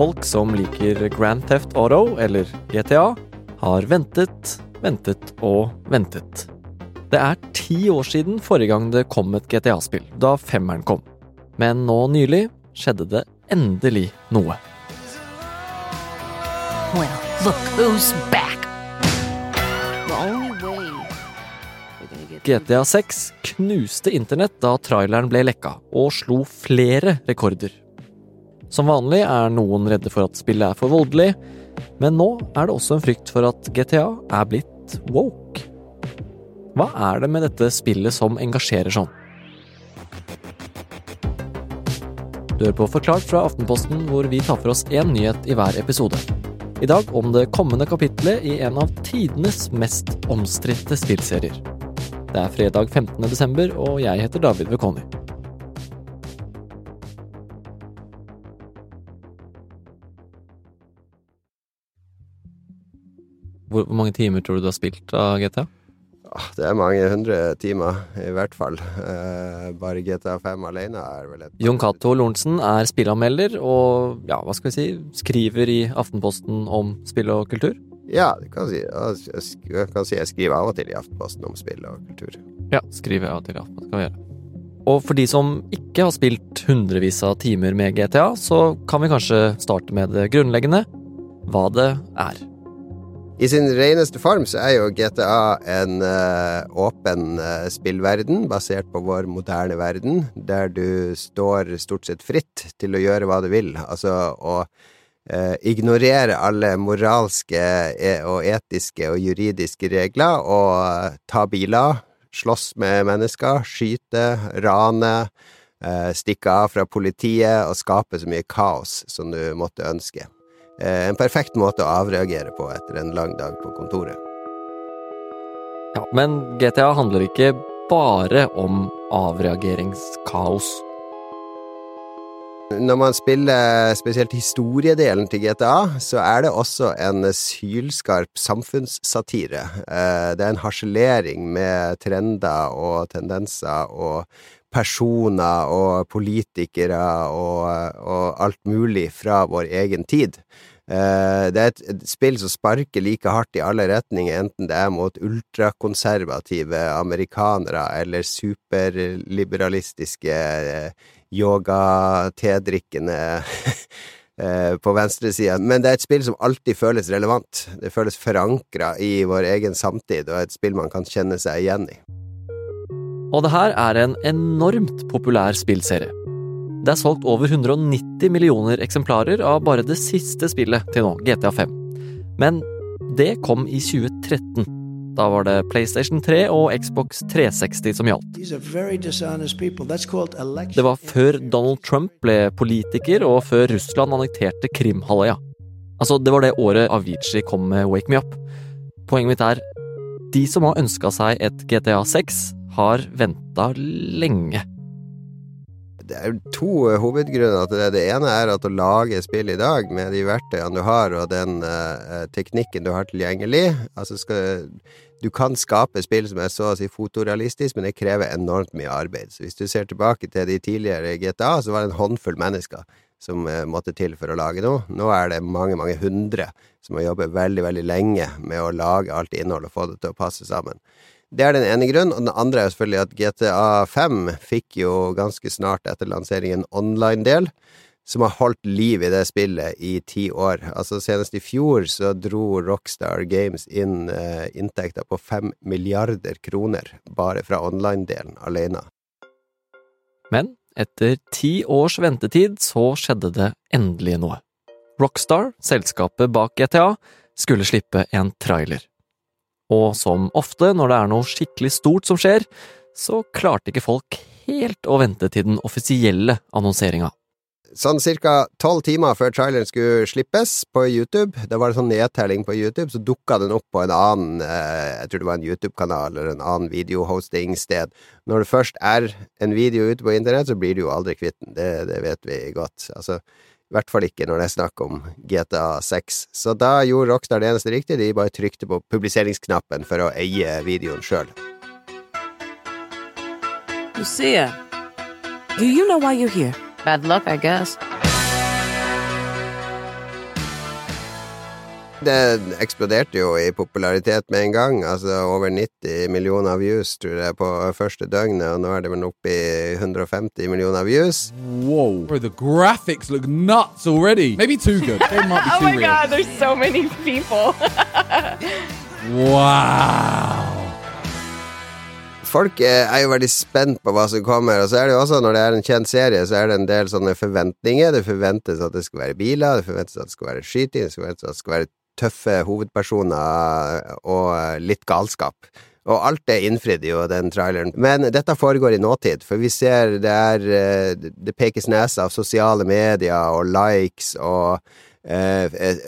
Folk som liker Grand Theft Auto eller GTA, har ventet, ventet og ventet. Det er ti år siden forrige gang det kom et GTA-spill, da femmeren kom. Men nå nylig skjedde det endelig noe. Well, look who's back. GTA 6 knuste internett da traileren ble lekka, og slo flere rekorder. Som vanlig er noen redde for at spillet er for voldelig, men nå er det også en frykt for at GTA er blitt woke. Hva er det med dette spillet som engasjerer sånn? Du hører på Forklart fra Aftenposten, hvor vi tar for oss én nyhet i hver episode. I dag om det kommende kapitlet i en av tidenes mest omstridte spillserier. Det er fredag 15. desember, og jeg heter David Vekoni. Hvor, hvor mange timer tror du du har spilt av GTA? Ah, Det er mange hundre timer, i hvert fall. Eh, bare GTA 5 alene er vel et Jon Cato Lorentzen er spillanmelder og ja, hva skal vi si, skriver i Aftenposten om spill og kultur. Ja, det kan si. Jeg kan si jeg skriver av og til i Aftenposten om spill og kultur. Ja, skriver av og til. i Aftenposten, skal vi gjøre. Og for de som ikke har spilt hundrevis av timer med GTA, så kan vi kanskje starte med det grunnleggende hva det er. I sin reneste form så er jo GTA en uh, åpen uh, spillverden, basert på vår moderne verden, der du står stort sett fritt til å gjøre hva du vil. Altså å uh, ignorere alle moralske e og etiske og juridiske regler, og ta biler, slåss med mennesker, skyte, rane, stikke av fra politiet og skape så mye kaos som du måtte ønske. Eh, En perfekt måte å avreagere på etter en lang dag på kontoret. Ja, men GTA handler ikke bare om avreageringskaos. Når man spiller spesielt historiedelen til GTA, så er det også en sylskarp samfunnssatire. Eh, Det er en harselering med trender og tendenser og personer og politikere og, og alt mulig fra vår egen tid. Eh, Det er et, spill som sparker like hardt i alle retninger, enten det er mot ultrakonservative amerikanere eller superliberalistiske eh, yoga-tedrikkende eh, på venstresida. Men det er et spill som alltid føles relevant. Det føles forankra i vår egen samtid, og et spill man kan kjenne seg igjen i. Og det her er en enormt populær spillserie. Det er solgt over 190 millioner eksemplarer av bare det siste spillet til nå, GTA 5. Men det kom i 2013. Da var det PlayStation 3 og Xbox 360 som gjaldt. Det var før Donald Trump ble politiker, og før Russland annekterte Krimhalvøya. Altså, det var det året Avicii kom med Wake Me Up. Poenget mitt er, de som har ønska seg et GTA 6, har venta lenge. Det er to eh, hovedgrunner til det. Det ene er at å lage spill i dag med de verktøyene du har, og den uh, teknikken du har tilgjengelig altså skal, Du kan skape spill som er så å si fotorealistisk, men det krever enormt mye arbeid. Så hvis du ser tilbake til de tidligere GTA, så var det en håndfull mennesker som uh, måtte til for å lage noe. Nå er det mange, mange hundre som har jobbet veldig, veldig lenge med å lage alt innhold og få det til å passe sammen. Det er den ene grunnen, og den andre er selvfølgelig at GTA 5 fikk jo ganske snart etter lanseringen online-del, som har holdt liv i det spillet i ti år. Altså senest i fjor så dro Rockstar Games inn eh, inntekter på fem milliarder kroner bare fra online-delen alene. Men etter ti års ventetid så skjedde det endelig noe. Rockstar, selskapet bak GTA, skulle slippe en trailer. Og som ofte når det er noe skikkelig stort som skjer, så klarte ikke folk helt å vente til den offisielle annonseringa. Sånn cirka tolv timer før traileren skulle slippes på YouTube, det var en sånn nedtelling på YouTube, så dukka den opp på en annen, eh, jeg tror det var en YouTube-kanal eller en annen videohosting-sted. Når det først er en video ute på internett, så blir du jo aldri kvitt den, det, det vet vi godt. Altså, i hvert fall ikke når det er snakk om GTA 6. Så da gjorde Rockstar det eneste riktige, de bare trykte på publiseringsknappen for å eie videoen sjøl. Lucia, do you know why you're here? Bad luck, I guess. Det eksploderte jo i popularitet med en gang. Altså over 90 millioner views, tror jeg, på første døgnet, og nå er det vel oppe i 150 millioner views. Wow. Bro, the graphics look nuts already. Maybe too good. They might be Oh my real. god, there's so many people. Wow. Folk er jo veldig spent på hva som kommer, og så er det jo også, når det er en kjent serie, så er det en del sånne forventninger. Det forventes at det skal være biler, det forventes at det skal være skyting, det forventes at det skal være tøffe hovedpersoner og litt galskap. Og alt det innfridde jo den traileren. Men dette foregår i nåtid, for vi ser det er eh, Det pekes nese av sosiale medier og likes og eh, eh,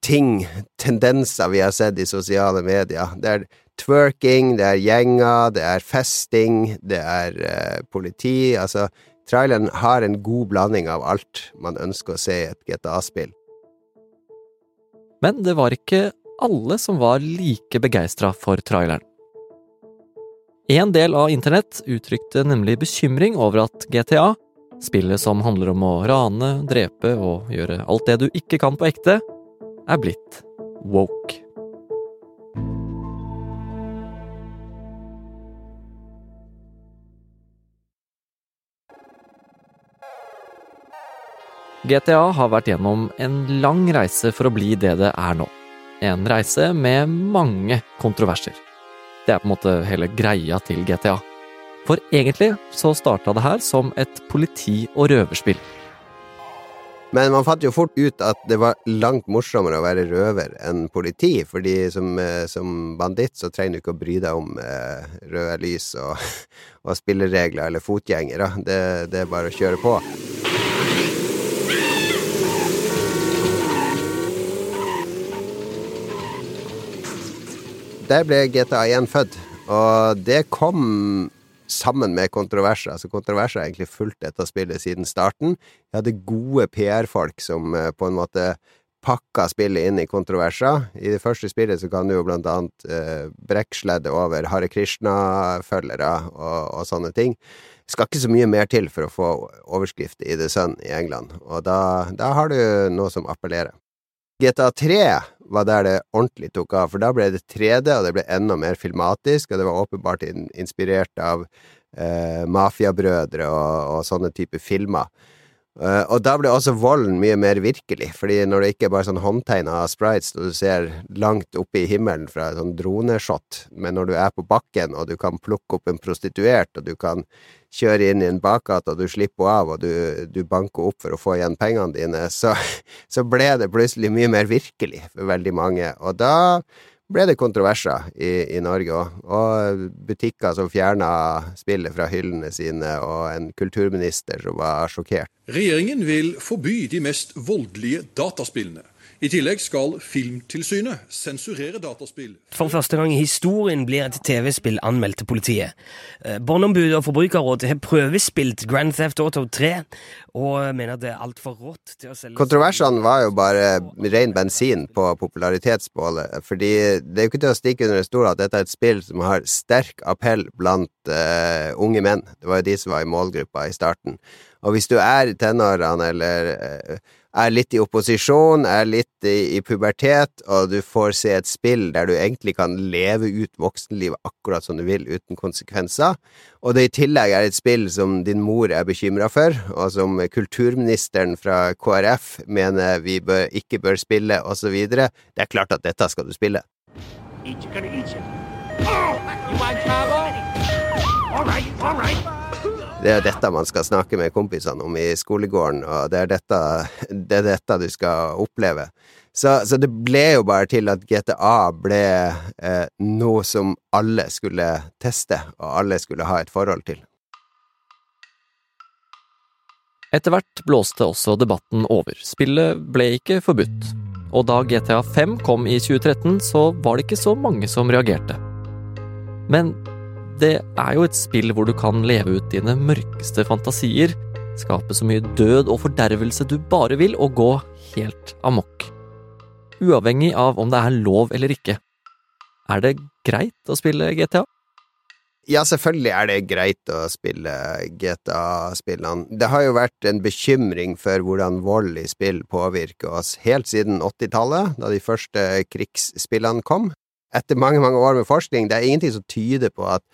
ting, tendenser vi har sett i sosiale medier. Det er twerking, det er gjenger, det er festing, det er eh, politi. Altså, traileren har en god blanding av alt man ønsker å se i et GTA-spill. Men det var ikke alle som var like begeistra for traileren. En del av internett uttrykte nemlig bekymring over at GTA, spillet som handler om å rane, drepe og gjøre alt det du ikke kan på ekte, er blitt woke. GTA har vært gjennom en lang reise for å bli det det er nå. En reise med mange kontroverser. Det er på en måte hele greia til GTA. For egentlig så starta det her som et politi- og røverspill. Men man fant jo fort ut at det var langt morsommere å være røver enn politi, fordi som, eh, som banditt så trenger du ikke å bry deg om eh, røde lys og, og spilleregler eller fotgjengere. Det, det er bare å kjøre på. Der ble GTA1 født, og det kom sammen med kontroverser. Altså Kontroverser har egentlig fulgt dette spillet siden starten. Vi hadde gode PR-folk som eh, på en måte pakka spillet inn i kontroverser. I det første spillet så kan du jo blant annet eh, brekkesledde over Hare Krishna-følgere og, og sånne ting. Skal ikke så mye mer til for å få overskrift i The Sun i England, og da, da har du noe som appellerer. GTA 3 var der det ordentlig tok av, for da ble det 3D, og det ble enda mer filmatisk, og det var åpenbart inspirert av eh, mafiabrødre og, og sånne typer filmer. Eh, og da ble også volden mye mer virkelig, fordi når det ikke er bare sånn håndtegna sprites, og du ser langt oppe i himmelen fra sånn droneshot, men når du er på bakken, og du kan plukke opp en prostituert, og du kan kjøre inn i en bakgate, og du slipper av, og du, du banker opp for å få igjen pengene dine, så, så ble det plutselig mye mer virkelig for veldig mange. Og da ble det kontroverser i, i Norge òg, og butikker som fjerna spillet fra hyllene sine, og en kulturminister som var sjokkert. Regjeringen vil forby de mest voldelige dataspillene. I tillegg skal Filmtilsynet sensurere dataspill. For første gang i historien blir et TV-spill anmeldt til politiet. Eh, Barneombudet og Forbrukerrådet har prøvespilt Grand Theft Auto 3, og mener det er altfor rått til å selge Kontroversene var jo bare ren bensin på popularitetsbålet, fordi det er jo ikke til å stikke under en stol at dette er et spill som har sterk appell blant uh, unge menn. Det var jo de som var i målgruppa i starten. Og hvis du er i tenårene eller eh, er litt i opposisjon, er litt i, i pubertet, og du får se et spill der du egentlig kan leve ut voksenlivet akkurat som du vil, uten konsekvenser, og det i tillegg er et spill som din mor er bekymra for, og som kulturministeren fra KrF mener vi bør, ikke bør spille, osv., det er klart at dette skal du spille. Det er dette man skal snakke med kompisene om i skolegården, og det er dette, det er dette du skal oppleve. Så, så det ble jo bare til at GTA ble eh, noe som alle skulle teste, og alle skulle ha et forhold til. Etter hvert blåste også debatten over. Spillet ble ikke forbudt. Og da GTA 5 kom i 2013, så var det ikke så mange som reagerte. Men det er jo et spill hvor du kan leve ut dine mørkeste fantasier, skape så mye død og fordervelse du bare vil, og gå helt amok. Uavhengig av om det er lov eller ikke. Er det greit å spille GTA? Ja, selvfølgelig er det greit å spille GTA-spillene. Det har jo vært en bekymring for hvordan vold i spill påvirker oss helt siden 80-tallet, da de første krigsspillene kom. Etter mange, mange år med forskning, det er ingenting som tyder på at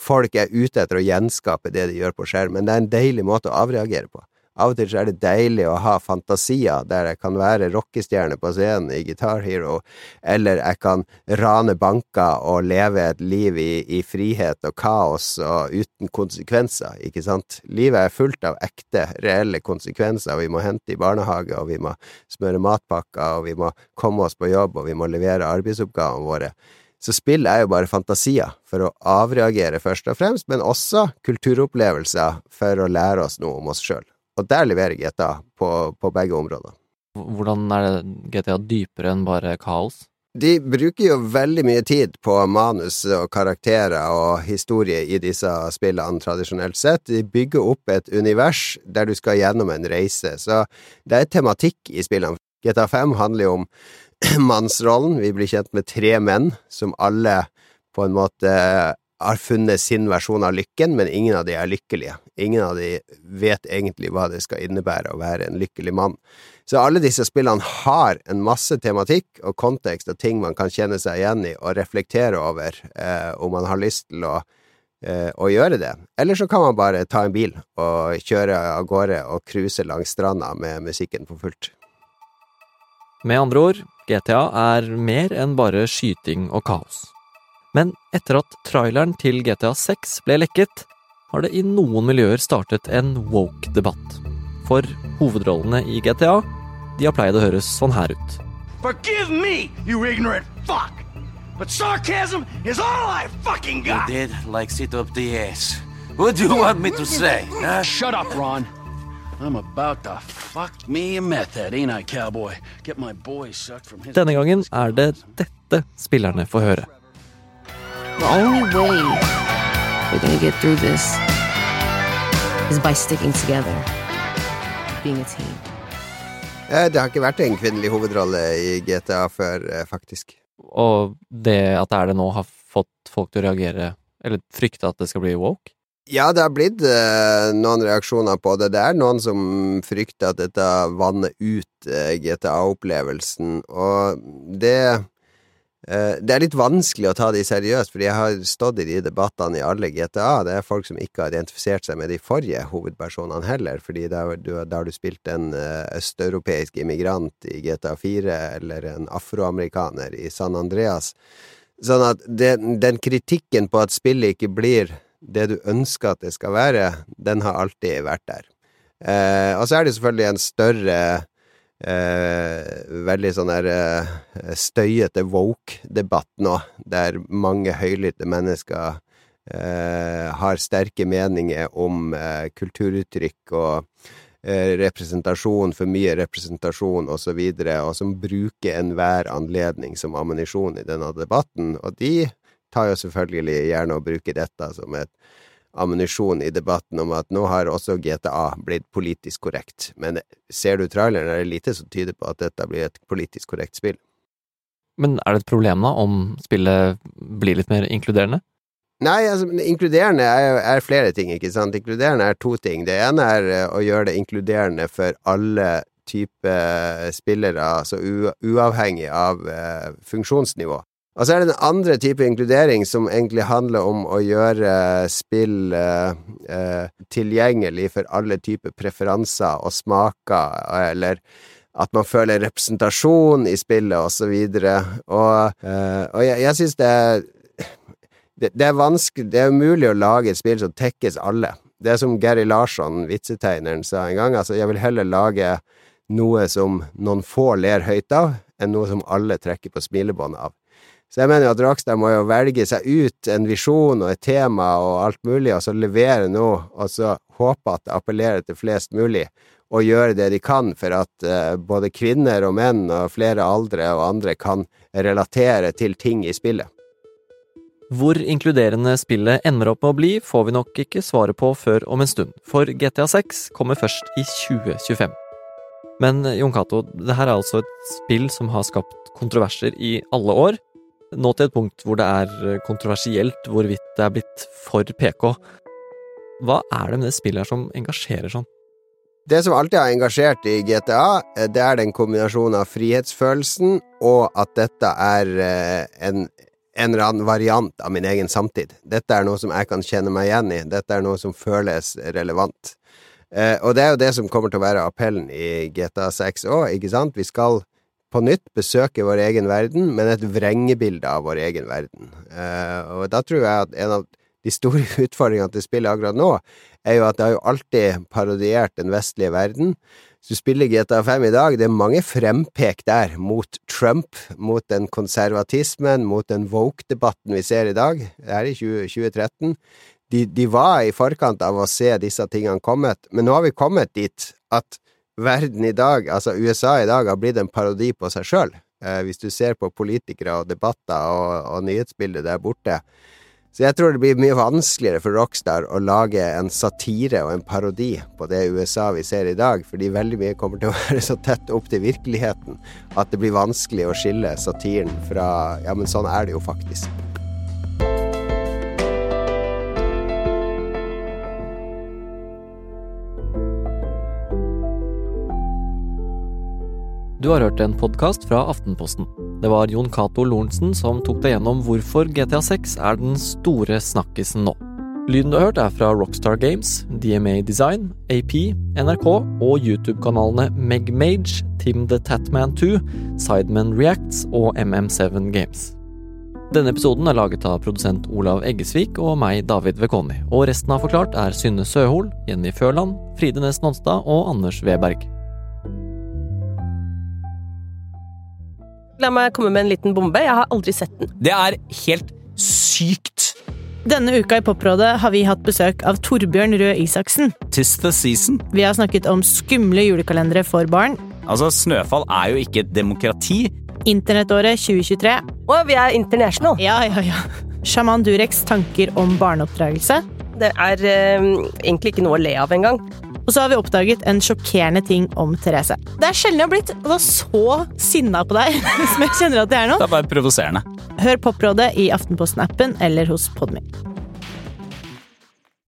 folk er ute etter å gjenskape det de gjør på skjerm, men det er en deilig måte å avreagere på. Av og til så er det deilig å ha fantasier der jeg kan være rockestjerne på scenen i Guitar Hero, eller jeg kan rane banker og leve et liv i, i frihet og kaos og uten konsekvenser, ikke sant? Livet er fullt av ekte, reelle konsekvenser. Vi må hente i barnehage, og vi må smøre matpakker, og vi må komme oss på jobb, og vi må levere arbeidsoppgavene våre. Så spill er jo bare fantasier for å avreagere, først og fremst, men også kulturopplevelser for å lære oss noe om oss sjøl. Og der leverer GTA på, på begge områder. Hvordan er det GTA dypere enn bare kaos? De bruker jo veldig mye tid på manus og karakterer og historie i disse spillene, tradisjonelt sett. De bygger opp et univers der du skal gjennom en reise, så det er tematikk i spillene. GTA 5 handler jo om mannsrollen. Vi blir kjent med tre menn som alle på en måte har funnet sin versjon av lykken, men ingen av de er lykkelige. Ingen av de vet egentlig hva det skal innebære å være en lykkelig mann. Så alle disse spillene har en masse tematikk og kontekst og ting man kan kjenne seg igjen i og reflektere over eh, om man har lyst til å, eh, å gjøre det. Eller så kan man bare ta en bil og kjøre av gårde og cruise langs stranda med musikken for fullt. Med andre ord, GTA er mer enn bare skyting og kaos. Men etter at traileren til GTA 6 ble lekket, har det i noen miljøer startet en woke-debatt. For hovedrollene i GTA de har pleid å høres sånn her ut. Forgive me, you ignorant fuck! But sarcasm is all I fucking got! You did like sit up the ass. What do you want me to say? Huh? Shut up, Ron. I'm about to fuck me a method, ain't I, cowboy? Get my boy sucked from his... Denne gangen er det dette spillerne får høre. The only way we're gonna get through this is by sticking together, being a team. Eh, Det har ikke vært en kvinnelig hovedrolle i GTA før, eh, faktisk. Og det at det er det nå, har fått folk til å reagere, eller frykte at det skal bli woke? Ja, det har blitt eh, noen reaksjoner på det. Det er noen som frykter at dette vanner ut eh, GTA-opplevelsen, og det Det er litt vanskelig å ta de seriøst, fordi jeg har stått i de debattene i alle GTA. Det er folk som ikke har identifisert seg med de forrige hovedpersonene heller, fordi da har du, spilt en eh, østeuropeisk immigrant i GTA 4, eller en afroamerikaner i San Andreas. Sånn at det, den kritikken på at spillet ikke blir det du ønsker at det skal være, den har alltid vært der. Eh, og så er det selvfølgelig en større eh, Veldig sånn der eh, støyete woke-debatt nå, der mange høylytte mennesker eh, har sterke meninger om eh, kulturuttrykk og eh, representasjon, for mye representasjon osv., og, så videre, og som bruker enhver anledning som ammunisjon i denne debatten. Og de tar jo selvfølgelig gjerne å bruke dette som et ammunisjon i debatten om at nå har også GTA blitt politisk korrekt. Men ser du traileren, er det lite som tyder på at dette blir et politisk korrekt spill. Men er det et problem da, om spillet blir litt mer inkluderende? Nei, altså, inkluderende er, er, flere ting, ikke sant. Inkluderende er to ting. Det ene er eh, å gjøre det inkluderende for alle typer spillere, altså uavhengig av uh, funksjonsnivå. Og så er det den andre type inkludering som egentlig handler om å gjøre spill eh, eh, tilgjengelig for alle typer preferanser og smaker, eller at man føler representasjon i spillet, og så videre. Og, eh, og jeg, jeg syns det det, det, er vanskelig Det er umulig å lage et spill som tekkes alle. Det er som Gary Larsson, vitsetegneren, sa en gang. Altså, jeg vil heller lage noe som noen få ler høyt av, enn noe som alle trekker på smilebåndet av. Så jeg mener jo at Rakstad må jo velge seg ut en visjon og et tema og alt mulig, og så levere noe, og så håpe at det appellerer til flest mulig, og gjøre det de kan for at uh, både kvinner og menn og flere aldre og andre kan relatere til ting i spillet. Hvor inkluderende spillet ender opp med å bli, får vi nok ikke svaret på før om en stund, for GTA 6 kommer først i 2025. Men Jon Cato, det her er altså et spill som har skapt kontroverser i alle år. Nå til et punkt hvor det er kontroversielt hvorvidt det er blitt for PK. Hva er det med det spillet her som engasjerer sånn? Det som alltid har engasjert i GTA, eh, det er den kombinasjonen av frihetsfølelsen og at dette er eh, en, en eller annen variant av min egen samtid. Dette er noe som jeg kan kjenne meg igjen i. Dette er noe som føles relevant. Eh, og det er jo det som kommer til å være appellen i GTA 6 òg, ikke sant? Vi skal på nytt besøke vår egen verden, men et vrengebilde av vår egen verden. og da tror jeg at en av de store utfordringene til spillet akkurat nå, er jo at det har jo alltid parodiert den vestlige verden. Hvis du spiller GTA 5 i dag, det er mange frempek der mot Trump, mot den konservatismen, mot den woke-debatten vi ser i dag, Det er i 20, 2013. De, de, var i forkant av å se disse tingene kommet, men nå har vi kommet dit at verden i dag, altså USA i dag, har blitt en parodi på seg sjøl. Eh, hvis du ser på politikere og debatter og, og nyhetsbildet der borte, så jeg tror det blir mye vanskeligere for Rockstar å lage en satire og en parodi på det USA vi ser i dag, fordi veldig mye kommer til å være så tett opp til virkeligheten at det blir vanskelig å skille satiren fra Ja, men sånn er det jo faktisk. Du har hørt en podkast fra Aftenposten. Det var Jon Cato Lorentzen som tok deg gjennom hvorfor GTA 6 er den store snakkisen nå. Lyden du har hørt er fra Rockstar Games, DMA Design, AP, NRK og YouTube-kanalene Megmage, Tim the Tatman 2, Sideman Reacts og MM7 Games. Denne episoden er laget av produsent Olav Eggesvik og meg, David Vekoni, og resten av Forklart er Synne Søhol, Jenny Førland, Fride Næss Nonstad og Anders Weberg. La meg komme med en liten bombe. Jeg har aldri sett den. Det er helt sykt. Denne uka i Poprådet har vi hatt besøk av Torbjørn Røe Isaksen. Tis the season. Vi har snakket om skumle julekalendere for barn. Altså, Snøfall er jo ikke et demokrati. Internettåret 2023. Og vi er international. Ja, ja, ja. Sjaman Dureks tanker om barneoppdragelse. Det er eh, egentlig ikke noe å le av engang. Og så har vi oppdaget en sjokkerende ting om Therese. Det er sjelden jeg har blitt så sinna på deg som jeg kjenner at jeg er nå. Det er bare provoserende. Hør Poprådet i Aftenposten-appen eller hos Podmy.